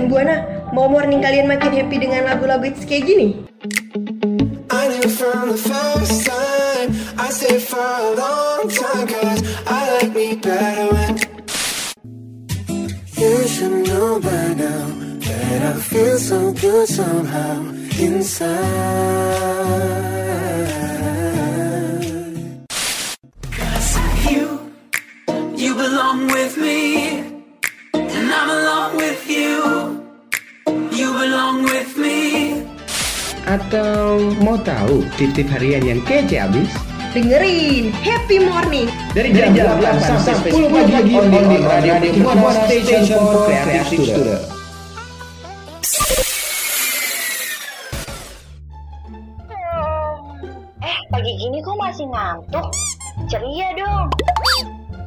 FM Buana, mau morning kalian makin happy dengan lagu-lagu hits kayak gini? With me Atau mau tahu tip-tip harian yang kece abis? Dengerin Happy Morning Dari jam, 8 sampai 10 pagi on the radio, radio Buana Station for Creative Student. Eh, pagi gini kok masih ngantuk? Ceria dong.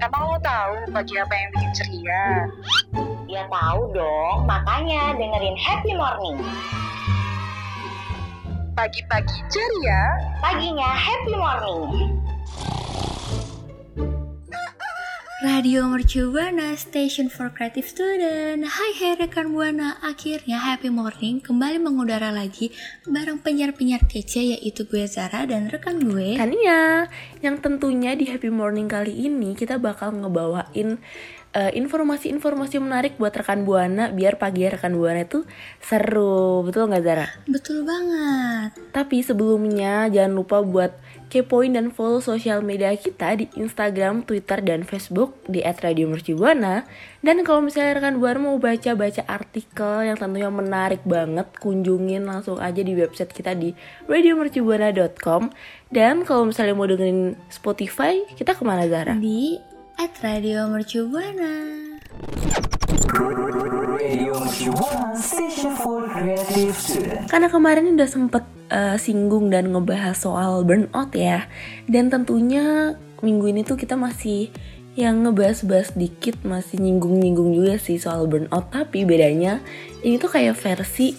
Emang lo tahu pagi apa yang bikin ceria? Ya tahu dong, makanya dengerin Happy Morning. Pagi-pagi ceria, Paginya Happy Morning. Radio Mercu Buana, Station for Creative Student. Hai hai rekan Buana, akhirnya Happy Morning kembali mengudara lagi bareng penyiar-penyiar kece yaitu gue Zara dan rekan gue. Kania yang tentunya di Happy Morning kali ini kita bakal ngebawain eh, informasi-informasi menarik buat rekan Buana biar pagi rekan Buana itu seru, betul nggak Zara? Betul banget. Tapi sebelumnya jangan lupa buat kepoin dan follow sosial media kita di Instagram, Twitter, dan Facebook di @radiomercubuana. Dan kalau misalnya rekan Buana mau baca-baca artikel yang tentunya menarik banget, kunjungin langsung aja di website kita di radiomercubuana.com. Dan kalau misalnya mau dengerin Spotify, kita ke mana Zara? Di at Radio Mercu Buana. Karena kemarin udah sempet eh, singgung dan ngebahas soal burnout ya. Dan tentunya minggu ini tuh kita masih yang ngebahas-bahas dikit masih nyinggung-nyinggung juga sih soal burnout. Tapi bedanya ini tuh kayak versi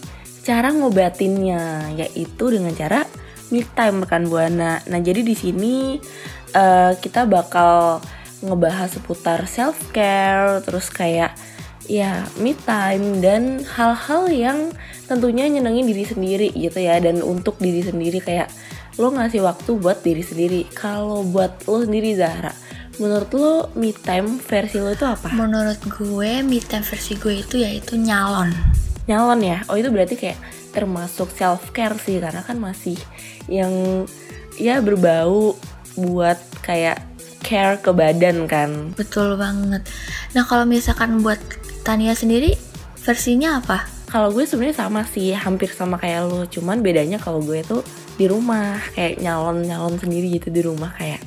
cara ngobatinnya Yaitu dengan cara me time rekan Buana. Nah jadi di sini eh, kita bakal ngebahas seputar self care terus kayak ya me time dan hal-hal yang tentunya nyenengin diri sendiri gitu ya. Dan untuk diri sendiri kayak lo ngasih waktu buat diri sendiri. Kalau buat lo sendiri Zahra menurut lo me time versi lo itu apa? Menurut gue, me time versi gue itu yaitu nyalon. nyalon ya? Oh itu berarti kayak termasuk self care sih. Karena kan masih yang ya berbau buat kayak care ke badan kan. Betul banget. Nah kalau misalkan buat Tania sendiri, versinya apa? kalau gue sebenarnya sama sih hampir sama kayak lo. Cuman bedanya kalau gue tuh di rumah kayak nyalon nyalon sendiri gitu di rumah. Kayak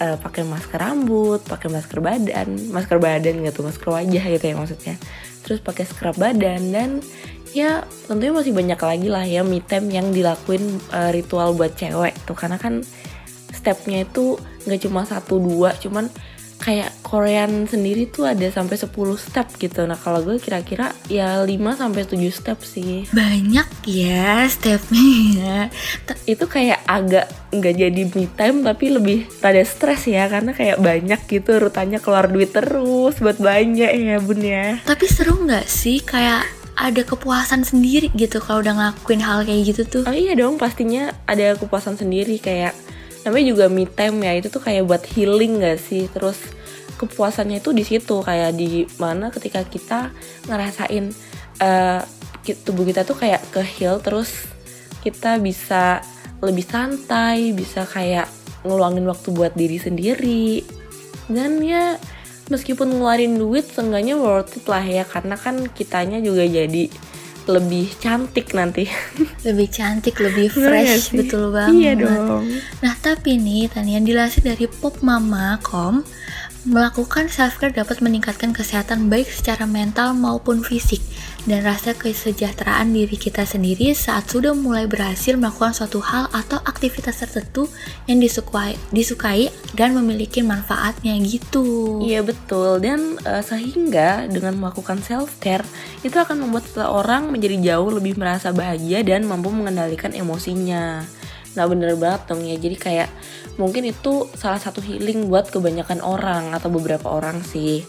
eh, pakai masker rambut pakai masker badan. Masker badan gitu masker wajah gitu ya maksudnya. Terus pakai scrub badan dan ya tentunya masih banyak lagi lah ya me time yang dilakuin eh, ritual buat cewek tuh. Karena kan stepnya itu nggak cuma satu dua cuman kayak Korean sendiri tuh ada sampai 10 step gitu. Nah, kalau gue kira-kira ya 5 sampai 7 step sih. Banyak ya stepnya. Itu kayak agak nggak jadi me time tapi lebih rada stres ya karena kayak banyak gitu rutannya keluar duit terus buat banyak ya bun ya. Tapi seru nggak sih kayak ada kepuasan sendiri gitu kalau udah ngelakuin hal kayak gitu tuh. Oh iya dong pastinya ada kepuasan sendiri kayak namanya juga me time ya itu tuh kayak buat healing gak sih? Terus kepuasannya itu di situ kayak di mana ketika kita ngerasain ki- tubuh kita tuh kayak ke heal terus kita bisa lebih santai bisa kayak ngeluangin waktu buat diri sendiri. Dan ya meskipun ngeluarin duit seenggaknya worth it lah ya karena kan kitanya juga jadi lebih cantik nanti Lebih cantik, lebih Bener fresh, sih? betul banget. iya dong Nah tapi nih Tania dilansir dari popmama.com Melakukan self-care dapat meningkatkan kesehatan baik secara mental maupun fisik dan rasa kesejahteraan diri kita sendiri saat sudah mulai berhasil melakukan suatu hal atau aktivitas tertentu yang disukai, disukai dan memiliki manfaatnya gitu. Iya betul dan eh, sehingga dengan melakukan self care itu akan membuat seseorang menjadi jauh lebih merasa bahagia dan mampu mengendalikan emosinya. Nah bener banget dong ya jadi kayak mungkin itu salah satu healing buat kebanyakan orang atau beberapa orang sih.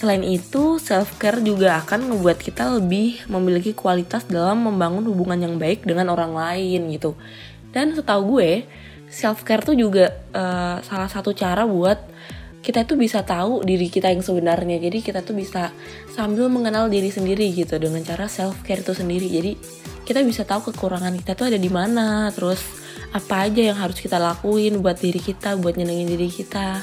Selain itu, self-care juga akan membuat kita lebih memiliki kualitas dalam membangun hubungan yang baik dengan orang lain gitu. Dan setahu gue, self-care tuh juga uh, salah satu cara buat kita tuh bisa tahu diri kita yang sebenarnya. Jadi kita tuh bisa sambil mengenal diri sendiri gitu dengan cara self-care itu sendiri. Jadi kita bisa tahu kekurangan kita tuh ada di mana, terus apa aja yang harus kita lakuin buat diri kita, buat nyenengin diri kita.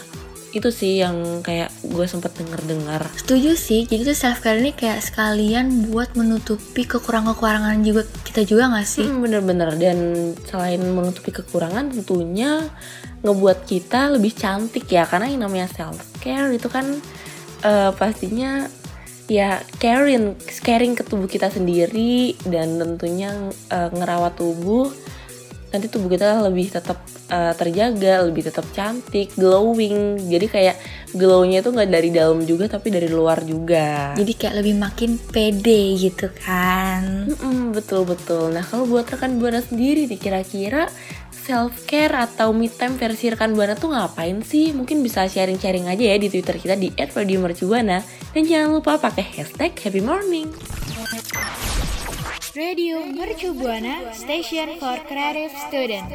Itu sih yang kayak gue sempet denger dengar setuju sih jadi tuh self care ini kayak sekalian buat menutupi kekurangan-kekurangan juga kita juga gak sih? Hmm, bener-bener dan selain menutupi kekurangan tentunya ngebuat kita lebih cantik ya karena yang namanya self care itu kan uh, pastinya ya caring caring ke tubuh kita sendiri dan tentunya uh, ngerawat tubuh nanti tubuh kita lebih tetap uh, terjaga, lebih tetap cantik, glowing. Jadi kayak glownya itu nggak dari dalam juga tapi dari luar juga. Jadi kayak lebih makin pede gitu kan. Mm-mm, betul betul. Nah kalau buat rekan buana sendiri nih kira-kira self care atau me time versi rekan buana tuh ngapain sih? Mungkin bisa sharing-sharing aja ya di Twitter kita di @radiomercubuana dan jangan lupa pakai hashtag Happy Morning. Radio Mercu Buana Station for Creative Student.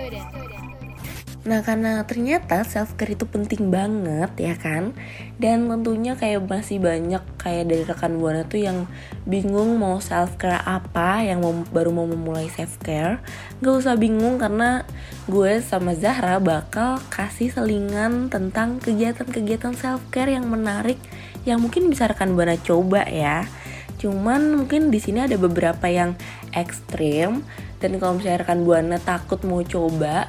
Nah karena ternyata self care itu penting banget ya kan? Dan tentunya kayak masih banyak kayak dari rekan Buana tuh yang bingung mau self care apa Yang mau, baru mau memulai self care Gak usah bingung karena gue sama Zahra bakal kasih selingan tentang kegiatan-kegiatan self care yang menarik Yang mungkin bisa rekan Buana coba ya Cuman mungkin di sini ada beberapa yang ekstrim dan kalau misalnya rekan buana takut mau coba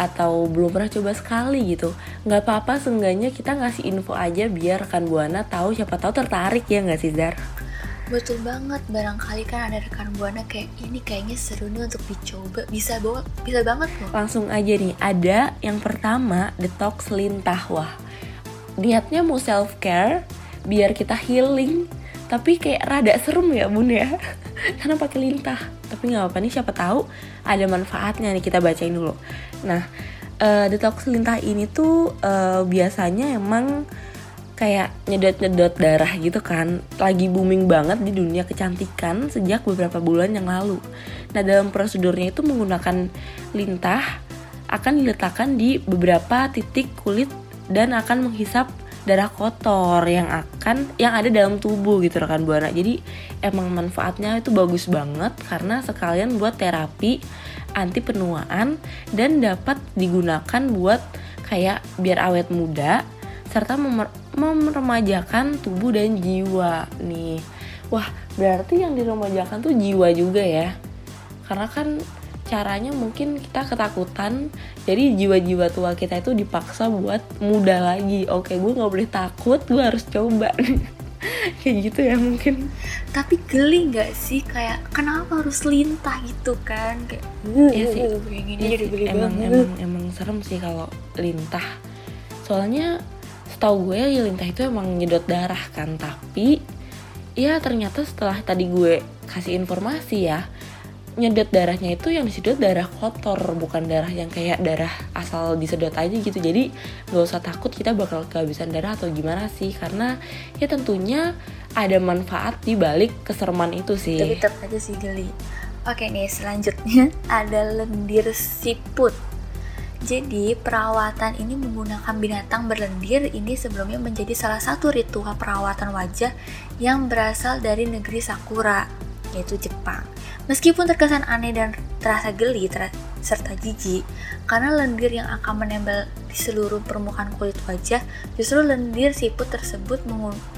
atau belum pernah coba sekali gitu nggak apa-apa seenggaknya kita ngasih info aja biar rekan buana tahu siapa tahu tertarik ya nggak sih Zar? Betul banget, barangkali kan ada rekan buana kayak ini kayaknya seru nih untuk dicoba, bisa bawa, bisa banget loh. Langsung aja nih, ada yang pertama detox lintah wah. Niatnya mau self care biar kita healing tapi kayak rada serem ya bun ya. Karena pakai lintah. Tapi nggak apa nih siapa tahu ada manfaatnya nih kita bacain dulu. Nah uh, detox lintah ini tuh uh, biasanya emang kayak nyedot-nyedot darah gitu kan. Lagi booming banget di dunia kecantikan sejak beberapa bulan yang lalu. Nah dalam prosedurnya itu menggunakan lintah akan diletakkan di beberapa titik kulit dan akan menghisap darah kotor yang akan yang ada dalam tubuh gitu rekan buana. Jadi emang manfaatnya itu bagus banget karena sekalian buat terapi anti penuaan dan dapat digunakan buat kayak biar awet muda serta memeremajakan tubuh dan jiwa nih. Wah berarti yang diremajakan tuh jiwa juga ya? Karena kan caranya mungkin kita ketakutan jadi jiwa-jiwa tua kita itu dipaksa buat muda lagi. Oke gue nggak boleh takut gue harus coba. Kayak gitu ya mungkin. Tapi geli nggak sih? Kayak kenapa harus lintah gitu kan? Kayak ya sih, gini ya sih. emang emang emang serem sih kalau lintah. Soalnya setahu gue ya lintah itu emang nyedot darah kan. Tapi ya ternyata setelah tadi gue kasih informasi ya nyedot darahnya itu yang disedot darah kotor bukan darah yang kayak darah asal disedot aja gitu. Jadi nggak usah takut kita bakal kehabisan darah atau gimana sih karena ya tentunya ada manfaat di balik keserman itu sih. Tapi tetap aja sih geli oke nih selanjutnya ada lendir siput. Jadi perawatan ini menggunakan binatang berlendir ini sebelumnya menjadi salah satu ritual perawatan wajah yang berasal dari negeri Sakura yaitu Jepang. Meskipun terkesan aneh dan terasa geli ter serta jijik, karena lendir yang akan menempel di seluruh permukaan kulit wajah, justru lendir siput tersebut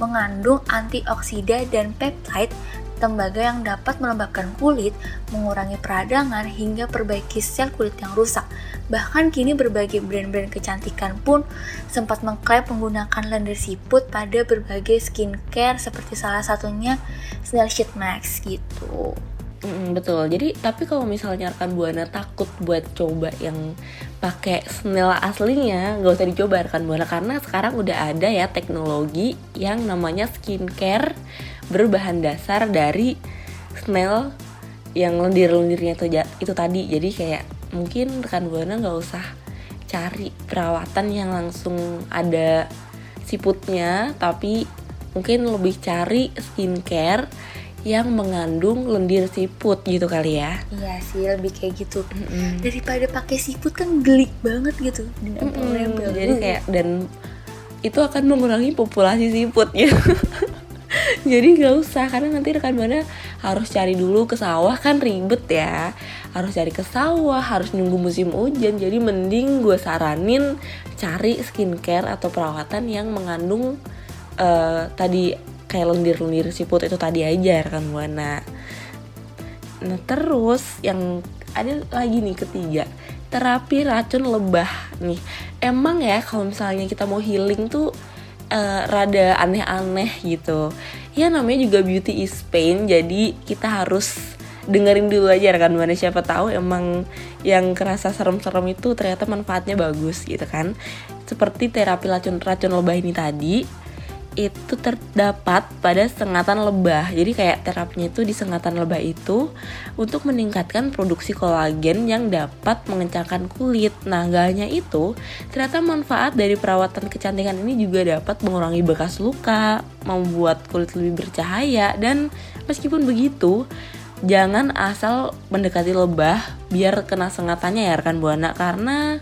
mengandung antioksida dan peptide tembaga yang dapat melembabkan kulit, mengurangi peradangan, hingga perbaiki sel kulit yang rusak. Bahkan kini berbagai brand-brand kecantikan pun sempat mengklaim menggunakan lendir siput pada berbagai skincare seperti salah satunya Snail Sheet Max gitu. Mm, betul. Jadi tapi kalau misalnya rekan buana takut buat coba yang pakai snail aslinya, nggak usah dicoba rekan buana karena sekarang udah ada ya teknologi yang namanya skincare berbahan dasar dari snail yang lendir-lendirnya itu, itu tadi. Jadi kayak mungkin rekan buana nggak usah cari perawatan yang langsung ada siputnya, tapi mungkin lebih cari skincare yang mengandung lendir siput gitu kali ya. Iya sih lebih kayak gitu. Daripada pakai siput kan gelik banget gitu. Mm-mm, nempel-nempel. jadi kayak dan itu akan mengurangi populasi siput ya. Jadi nggak usah karena nanti rekan buana harus cari dulu ke sawah kan ribet ya. Harus cari ke sawah harus nunggu musim hujan. Jadi mending gue saranin cari skincare atau perawatan yang mengandung eh, tadi kayak lendir-lendir siput itu tadi aja rekan buana Nah terus yang ada lagi nih ketiga terapi racun lebah nih. Emang ya kalau misalnya kita mau healing tuh eh, rada aneh-aneh gitu. Ya namanya juga beauty is pain jadi kita harus dengerin dulu aja kan mana siapa tahu emang yang kerasa serem-serem itu ternyata manfaatnya bagus gitu kan. Seperti terapi racun racun lebah ini tadi itu terdapat pada sengatan lebah. Jadi kayak terapinya itu di sengatan lebah itu untuk meningkatkan produksi kolagen yang dapat mengencangkan kulit. Nah, gak hanya itu, ternyata manfaat dari perawatan kecantikan ini juga dapat mengurangi bekas luka, membuat kulit lebih bercahaya dan meskipun begitu, jangan asal mendekati lebah biar kena sengatannya ya rekan buana karena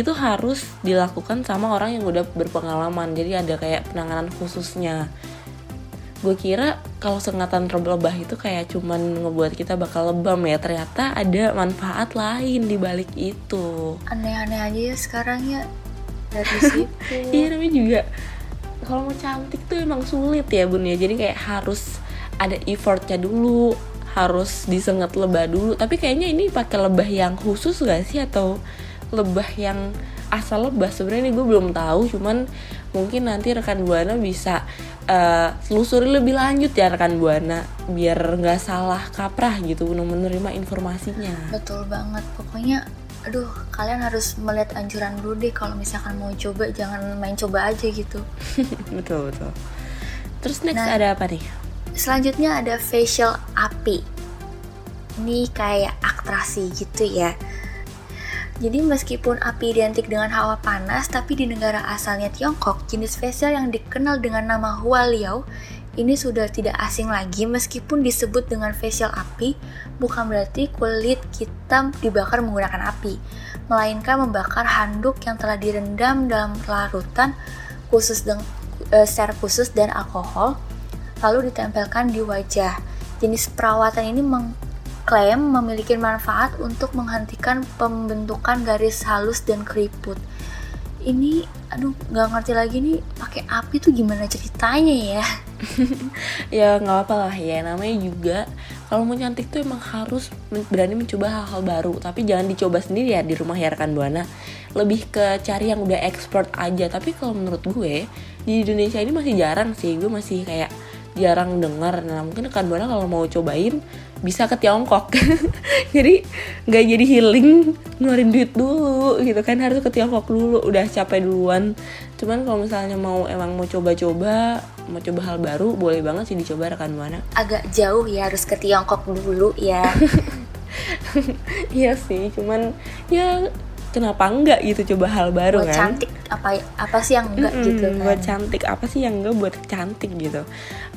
itu harus dilakukan sama orang yang udah berpengalaman. Jadi ada kayak penanganan khususnya. Gue kira kalau sengatan lebah itu kayak cuman ngebuat kita bakal lebam ya ternyata ada manfaat lain di balik itu. Aneh-aneh aja ya sekarang ya dari siput. iya namanya juga kalau mau cantik tuh emang sulit ya bun ya. Jadi kayak harus ada effortnya dulu harus disengat lebah dulu. Tapi kayaknya ini pakai lebah yang khusus gak sih? Atau lebah yang asal lebah sebenarnya ini gue belum tahu cuman mungkin nanti rekan buana bisa eh, telusuri lebih lanjut ya rekan buana biar nggak salah kaprah gitu menerima informasinya Betul banget. Pokoknya aduh kalian harus melihat anjuran dulu deh kalau misalkan mau coba jangan main coba aja gitu. betul betul terus next Nah. ada apa nih Selanjutnya ada facial api. Ini kayak atraksi gitu ya. Jadi meskipun api identik dengan hawa panas, tapi di negara asalnya Tiongkok, jenis facial yang dikenal dengan nama Hua Liao ini sudah tidak asing lagi meskipun disebut dengan facial api, bukan berarti kulit kita dibakar menggunakan api, melainkan membakar handuk yang telah direndam dalam larutan khusus dengan eh, secara khusus dan alkohol lalu ditempelkan di wajah. Jenis perawatan ini mengklaim memiliki manfaat untuk menghentikan pembentukan garis halus dan keriput. Ini, aduh, nggak ngerti lagi nih pakai api tuh gimana ceritanya ya? ya nggak apa lah ya namanya juga kalau mau cantik tuh emang harus berani mencoba hal-hal baru tapi jangan dicoba sendiri ya di rumah ya rekan buana lebih ke cari yang udah expert aja tapi kalau menurut gue di Indonesia ini masih jarang sih gue masih kayak jarang dengar. Nah mungkin rekan buana kalau mau cobain bisa ke Tiongkok. Jadi nggak jadi healing ngeluarin duit dulu gitu kan. Harus ke Tiongkok dulu udah capek duluan. Cuman kalau misalnya mau emang mau coba-coba mau coba hal baru boleh banget sih dicoba rekan buana. Agak jauh ya, harus ke Tiongkok dulu ya. iya sih cuman ya kenapa enggak gitu? Coba hal baru Buat kan? cantik apa apa sih yang enggak Mm-mm, gitu kan? buat cantik apa sih yang enggak buat cantik gitu?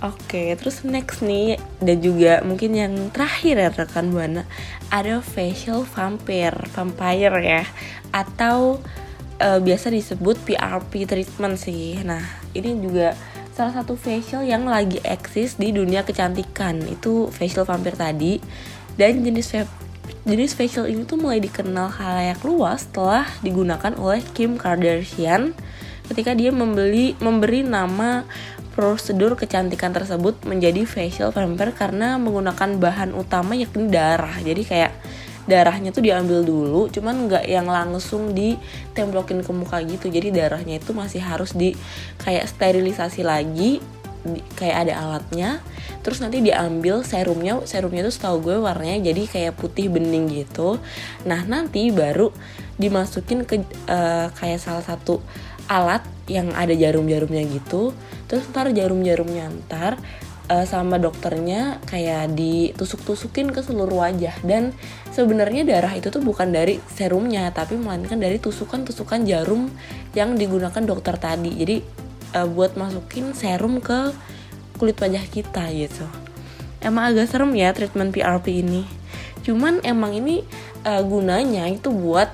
Oke terus next nih dan juga mungkin yang terakhir ya rekan buana ada facial vampire vampire ya atau eh, biasa disebut PRP treatment sih. Nah ini juga salah satu facial yang lagi eksis di dunia kecantikan itu facial vampire tadi dan jenis jenis facial ini tuh mulai dikenal halayak luas setelah digunakan oleh Kim Kardashian ketika dia membeli memberi nama prosedur kecantikan tersebut menjadi facial vampire karena menggunakan bahan utama yakni darah. Jadi kayak darahnya tuh diambil dulu, cuman nggak yang langsung ditemblokin ke muka gitu. Jadi darahnya itu masih harus di kayak sterilisasi lagi kayak ada alatnya terus nanti diambil serumnya serumnya tuh setahu gue warnanya jadi kayak putih bening gitu. Nah nanti baru dimasukin ke eh, kayak salah satu alat yang ada jarum-jarumnya gitu. Terus ntar jarum-jarumnya ntar eh, sama dokternya kayak ditusuk-tusukin ke seluruh wajah. Dan sebenarnya darah itu tuh bukan dari serumnya tapi melainkan dari tusukan-tusukan jarum yang digunakan dokter tadi. Jadi uh, buat masukin serum ke kulit wajah kita gitu. Emang agak serem ya treatment PRP ini. Cuman emang ini uh, gunanya itu buat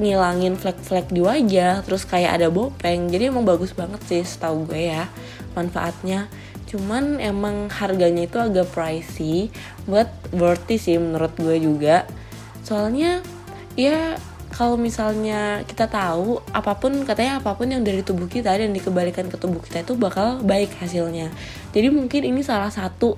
ngilangin flek-flek di wajah terus kayak ada bopeng. Jadi emang bagus banget sih setahu gue ya manfaatnya. Cuman emang harganya itu agak pricey buat worthy sih menurut gue juga. Soalnya ya kalau misalnya kita tahu apa pun katanya apa pun yang dari tubuh kita dan dikembalikan ke tubuh kita itu bakal baik hasilnya. Jadi mungkin ini salah satu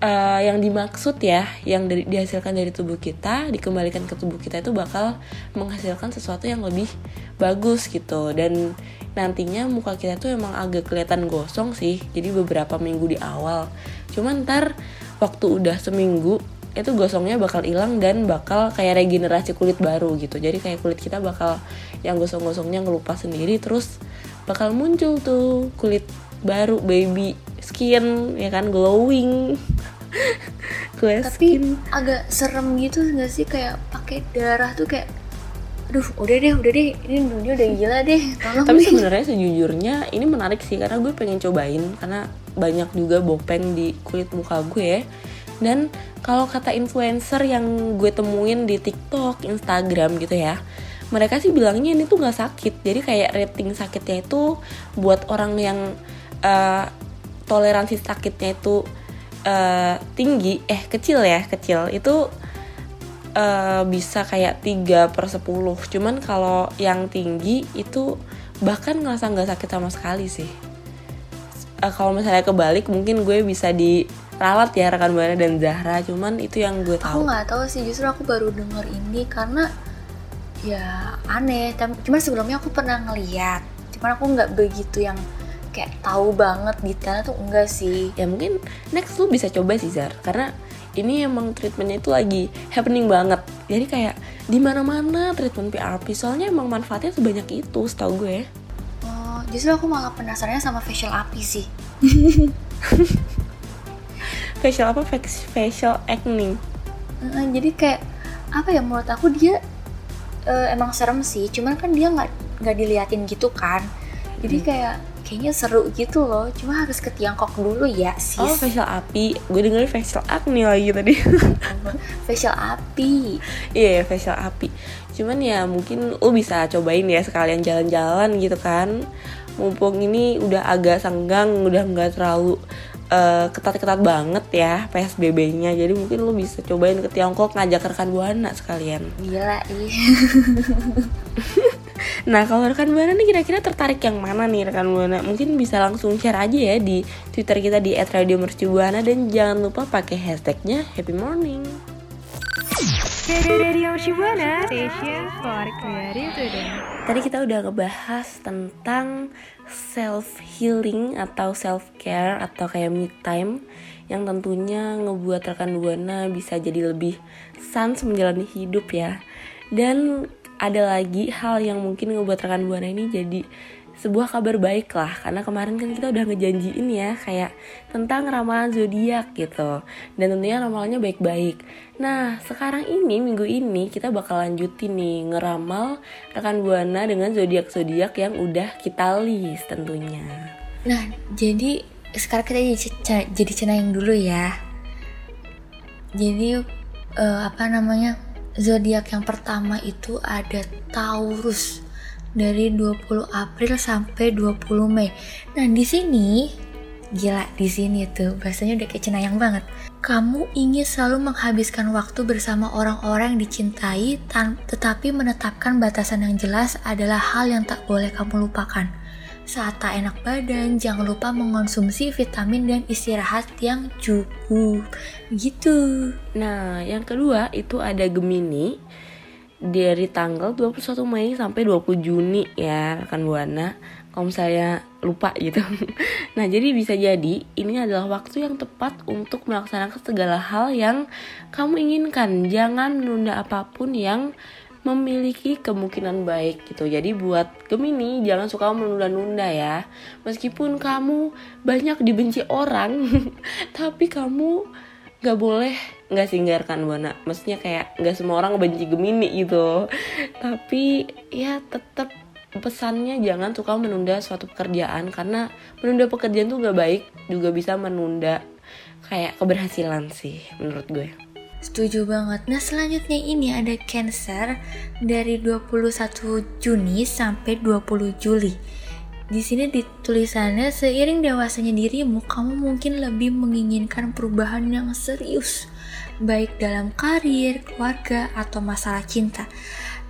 uh, yang dimaksud ya yang dari, dihasilkan dari tubuh kita dikembalikan ke tubuh kita itu bakal menghasilkan sesuatu yang lebih bagus gitu. Dan nantinya muka kita tuh emang agak kelihatan gosong sih jadi beberapa minggu di awal. Cuman ntar waktu udah seminggu itu gosongnya bakal hilang dan bakal kayak regenerasi kulit baru gitu. Jadi kayak kulit kita bakal yang gosong-gosongnya ngelupas sendiri terus bakal muncul tuh kulit baru baby skin ya kan glowing. Glass tapi skin. agak serem gitu gak sih? Kayak pakai darah tuh kayak aduh udah deh udah deh ini dunia udah gila deh tolong tapi sebenarnya sejujurnya ini menarik sih karena gue pengen cobain karena banyak juga bopeng di kulit muka gue dan kalau kata influencer yang gue temuin di TikTok, Instagram gitu ya, mereka sih bilangnya ini tuh nggak sakit. Jadi kayak rating sakitnya itu buat orang yang uh, toleransi sakitnya itu uh, tinggi, eh kecil ya, kecil itu uh, bisa kayak 3 per 10 Cuman kalau yang tinggi itu bahkan ngerasa nggak sakit sama sekali sih. Uh, kalau misalnya kebalik mungkin gue bisa di ralat ya rekan buana dan Zahra. Cuman itu yang gue tahu. aku nggak tahu sih justru aku baru denger ini karena ya aneh. Cuman sebelumnya aku pernah ngeliat. Cuman aku nggak begitu yang kayak tahu banget detailnya tuh enggak sih. Ya mungkin next lu bisa coba sih Zar karena ini emang treatmentnya itu lagi happening banget. Jadi kayak di mana mana treatment PRP soalnya emang manfaatnya sebanyak itu setahu gue oh justru aku malah penasarannya sama facial api sih. Facial apa? Facial acne. Uh, jadi kayak apa ya menurut aku dia uh, emang serem sih. Cuman kan dia nggak nggak diliatin gitu kan. Jadi hmm. kayak kayaknya seru gitu loh. Cuma harus ke Tiongkok dulu ya sih oh facial api. Gue dengerin facial acne lagi tadi. Facial api. Iya yeah, facial api. Cuman ya mungkin lo bisa cobain ya sekalian jalan-jalan gitu kan mumpung ini udah agak senggang udah nggak terlalu ketat eh, ketat-ketat banget ya PSBB-nya jadi mungkin lu bisa cobain ke Tiongkok ngajak rekan buana sekalian. Gila ih. Nah kalau rekan buana nih kira-kira tertarik yang mana nih rekan buana mungkin bisa langsung share aja ya di Twitter kita di @radiomercubuana. Dan jangan lupa pakai hashtagnya Happy Morning Tadi kita udah ngebahas tentang self healing atau self care atau kayak me time yang tentunya ngebuat rekan buana bisa jadi lebih sans menjalani hidup ya. Dan ada lagi hal yang mungkin ngebuat rekan buana ini jadi sebuah kabar baik lah. Karena kemarin kan kita udah ngejanjiin ya kayak tentang ramalan zodiak gitu. Dan tentunya ramalannya baik-baik. Nah sekarang ini minggu ini kita bakal lanjutin nih ngeramal rekan buana dengan zodiak zodiak yang udah kita list tentunya. Nah jadi sekarang kita jadi, jadi cenayang dulu ya. Jadi uh, apa namanya zodiak yang pertama itu ada Taurus dari 20 April sampai 20 Mei. Nah, di sini gila di sini tuh bahasanya udah kayak cenayang banget. Kamu ingin selalu menghabiskan waktu bersama orang-orang yang dicintai tetapi menetapkan batasan yang jelas adalah hal yang tak boleh kamu lupakan. Saat tak enak badan, jangan lupa mengonsumsi vitamin dan istirahat yang cukup. Gitu. Nah, yang kedua itu ada Gemini dari tanggal 21 Mei sampai 20 Juni ya rekan Buana. Kalau misalnya lupa gitu. Nah jadi bisa jadi ini adalah waktu yang tepat untuk melaksanakan segala hal yang kamu inginkan. Jangan menunda apa pun yang memiliki kemungkinan baik gitu. Jadi buat Gemini jangan suka menunda-nunda ya. Meskipun kamu banyak dibenci orang tapi kamu gak boleh nggak singgahkan buana maksudnya kayak nggak semua orang benci Gemini gitu tapi ya tetap pesannya jangan suka menunda suatu pekerjaan karena menunda pekerjaan tuh gak baik juga bisa menunda kayak keberhasilan sih menurut gue. Setuju banget. Nah, selanjutnya ini ada Cancer dari 21 Juni sampai 20 Juli. Di sini ditulisannya seiring dewasanya dirimu, kamu mungkin lebih menginginkan perubahan yang serius, baik dalam karir, keluarga, atau masalah cinta.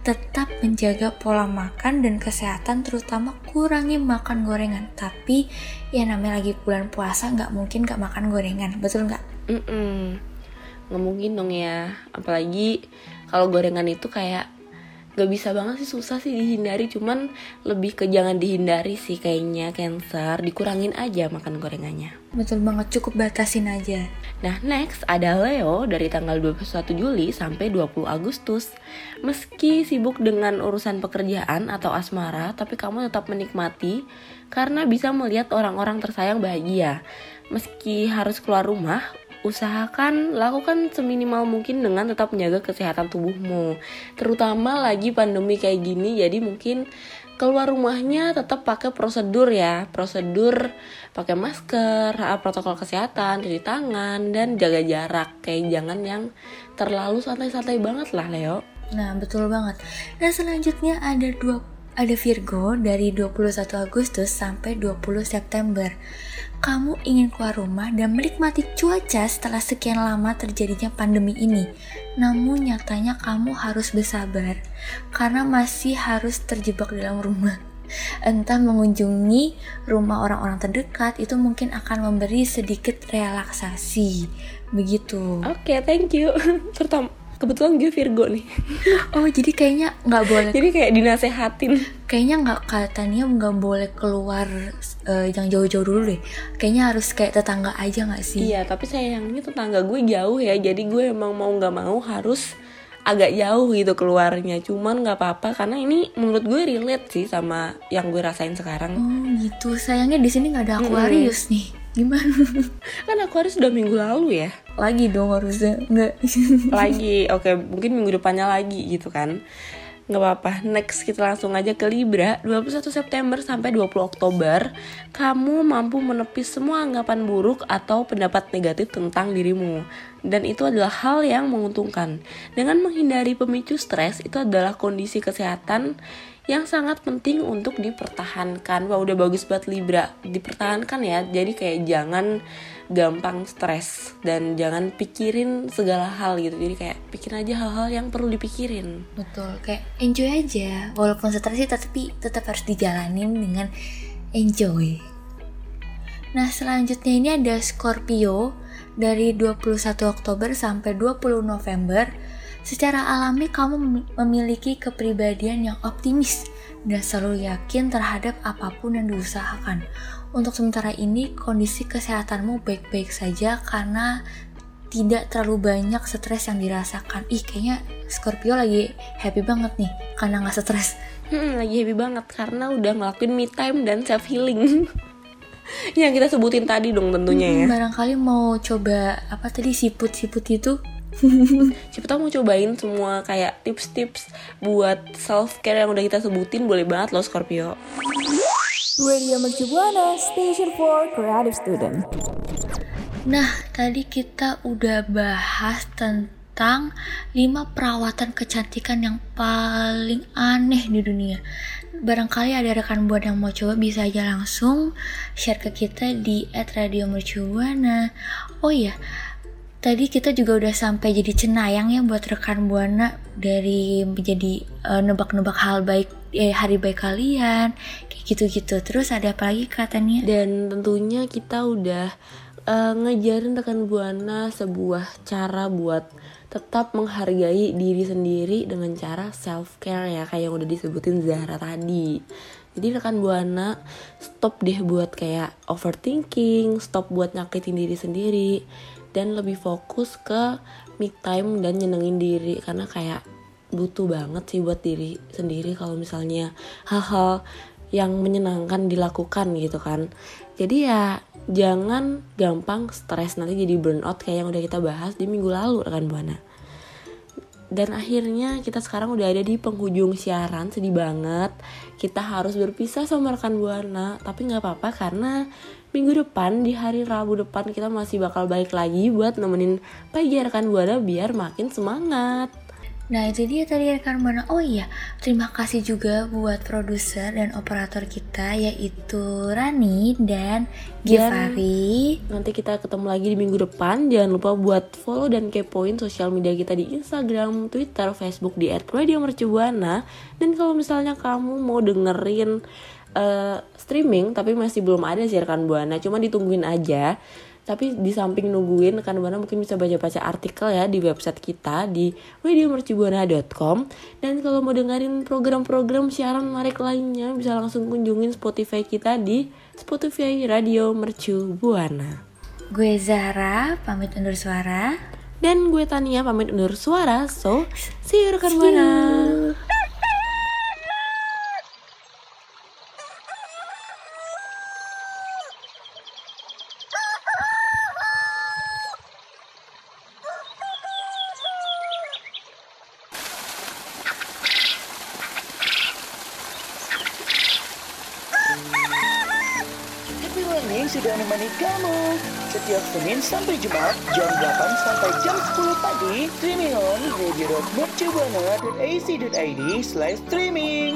Tetap menjaga pola makan dan kesehatan, terutama kurangi makan gorengan. Tapi ya namanya lagi bulan puasa, nggak mungkin nggak makan gorengan, betul nggak? Mm-mm. nggak mungkin dong ya apalagi kalau gorengan itu kayak gak bisa banget sih susah sih dihindari. Cuman lebih ke jangan dihindari sih kayaknya cancer. Dikurangin aja makan gorengannya. Betul banget, cukup batasin aja. Nah next ada Leo dari tanggal 21 Juli sampai 20 Agustus. Meski sibuk dengan urusan pekerjaan atau asmara Tapi kamu tetap menikmati Karena bisa melihat orang-orang tersayang bahagia. Meski harus keluar rumah Usahakan lakukan seminimal mungkin dengan tetap menjaga kesehatan tubuhmu Terutama lagi pandemi kayak gini Jadi mungkin keluar rumahnya tetap pakai prosedur ya prosedur pakai masker protokol kesehatan cuci tangan dan jaga jarak kayak jangan yang terlalu santai-santai banget lah Leo Nah, betul banget. Nah, selanjutnya ada dua ada Virgo dari 21 Agustus sampai 20 September. Kamu ingin keluar rumah dan menikmati cuaca setelah sekian lama terjadinya pandemi ini. Namun nyatanya kamu harus bersabar karena masih harus terjebak dalam rumah. Entah mengunjungi rumah orang-orang terdekat itu mungkin akan memberi sedikit relaksasi. Begitu. oke thank you terutama kebetulan gue Virgo nih. Oh, jadi kayaknya nggak boleh jadi kayak dinasehatin. Kayaknya nggak katanya nggak boleh keluar eh, yang jauh-jauh dulu deh. Kayaknya harus kayak tetangga aja nggak sih? Iya tapi sayangnya tetangga gue jauh ya. Jadi gue emang mau nggak mau harus agak jauh gitu keluarnya. Cuman nggak apa-apa karena ini menurut gue relate sih sama yang gue rasain sekarang. Oh gitu. Sayangnya di sini nggak ada Aquarius nih. Gimana? Kan aku harus udah minggu lalu ya lagi dong harusnya nggak lagi oke mungkin minggu depannya lagi gitu kan. Nggak apa-apa next kita langsung aja ke Libra. 21 September sampai 20 Oktober kamu mampu menepis semua anggapan buruk atau pendapat negatif tentang dirimu. Dan itu adalah hal yang menguntungkan. Dengan menghindari pemicu stres itu adalah kondisi kesehatan yang sangat penting untuk dipertahankan. Wah udah bagus buat Libra. Dipertahankan ya. Jadi kayak jangan gampang stres dan jangan pikirin segala hal gitu. Jadi kayak pikirin aja hal-hal yang perlu dipikirin. Betul. Kayak enjoy aja. Walaupun stres sih tapi tetap harus dijalanin dengan enjoy. Nah selanjutnya ini ada Scorpio. Dari 21 Oktober sampai 20 November Secara alami kamu mem- memiliki kepribadian yang optimis dan selalu yakin terhadap apa pun yang diusahakan. Untuk sementara ini kondisi kesehatanmu baik-baik saja karena tidak terlalu banyak stres yang dirasakan. Ih kayaknya Scorpio lagi happy banget nih karena nggak stres. Hmm, lagi happy banget karena udah ngelakuin me time dan self healing. yang kita sebutin tadi dong tentunya ya. Barangkali mau coba apa tadi siput-siput itu Siapa tahu mau cobain semua kayak tips-tips buat self care yang udah kita sebutin boleh banget loh Scorpio. Radio Mercu Buana, Station for Creative Student. Nah, tadi kita udah bahas tentang 5 perawatan kecantikan yang paling aneh di dunia. Barangkali ada rekan buat yang mau coba bisa aja langsung share ke kita di @radiomercubuana. Oh iya, tadi kita juga udah sampai jadi cenayang ya buat rekan buana dari menjadi eh, nebak-nebak hal baik eh, hari baik kalian kayak gitu-gitu. Terus ada apa lagi katanya? Dan tentunya kita udah eh, ngejarin rekan buana sebuah cara buat tetap menghargai diri sendiri dengan cara self care ya kayak yang udah disebutin Zahra tadi. Jadi rekan buana stop deh buat kayak overthinking, stop buat nyakitin diri sendiri dan lebih fokus ke me time dan nyenengin diri. Karena kayak butuh banget sih buat diri sendiri kalau misalnya hal-hal yang menyenangkan dilakukan gitu kan. Jadi ya jangan gampang stres. Nanti jadi burnout kayak yang udah kita bahas di minggu lalu rekan buana dan akhirnya kita sekarang udah ada di penghujung siaran sedih banget. Kita harus berpisah sama rekan buana tapi nggak apa-apa karena minggu depan di hari Rabu depan kita masih bakal balik lagi buat nemenin pagi rekan buana biar makin semangat Nah itu dia tadi rekan mana. Oh iya terima kasih juga buat produser dan operator kita yaitu Rani dan Givari. Nanti kita ketemu lagi di minggu depan. Jangan lupa buat follow dan kepoin sosial media kita di Instagram, Twitter, Facebook di @radiomercubuana. Dan kalau misalnya kamu mau dengerin uh, streaming tapi masih belum ada sih rekan Buana Cuma ditungguin aja tapi di samping nungguin kan mana mungkin bisa baca-baca artikel ya di website kita di radiomercubuana.com dan kalau mau dengerin program-program siaran menarik lainnya bisa langsung kunjungin Spotify kita di Spotify Radio Mercu Buana. Gue Zahra pamit undur suara dan gue Tania pamit undur suara. So, see you rekan Buana. Senin sampai Jumat jam 8 sampai jam 10 pagi streaming on radio.mercubuana.ac.id slash streaming.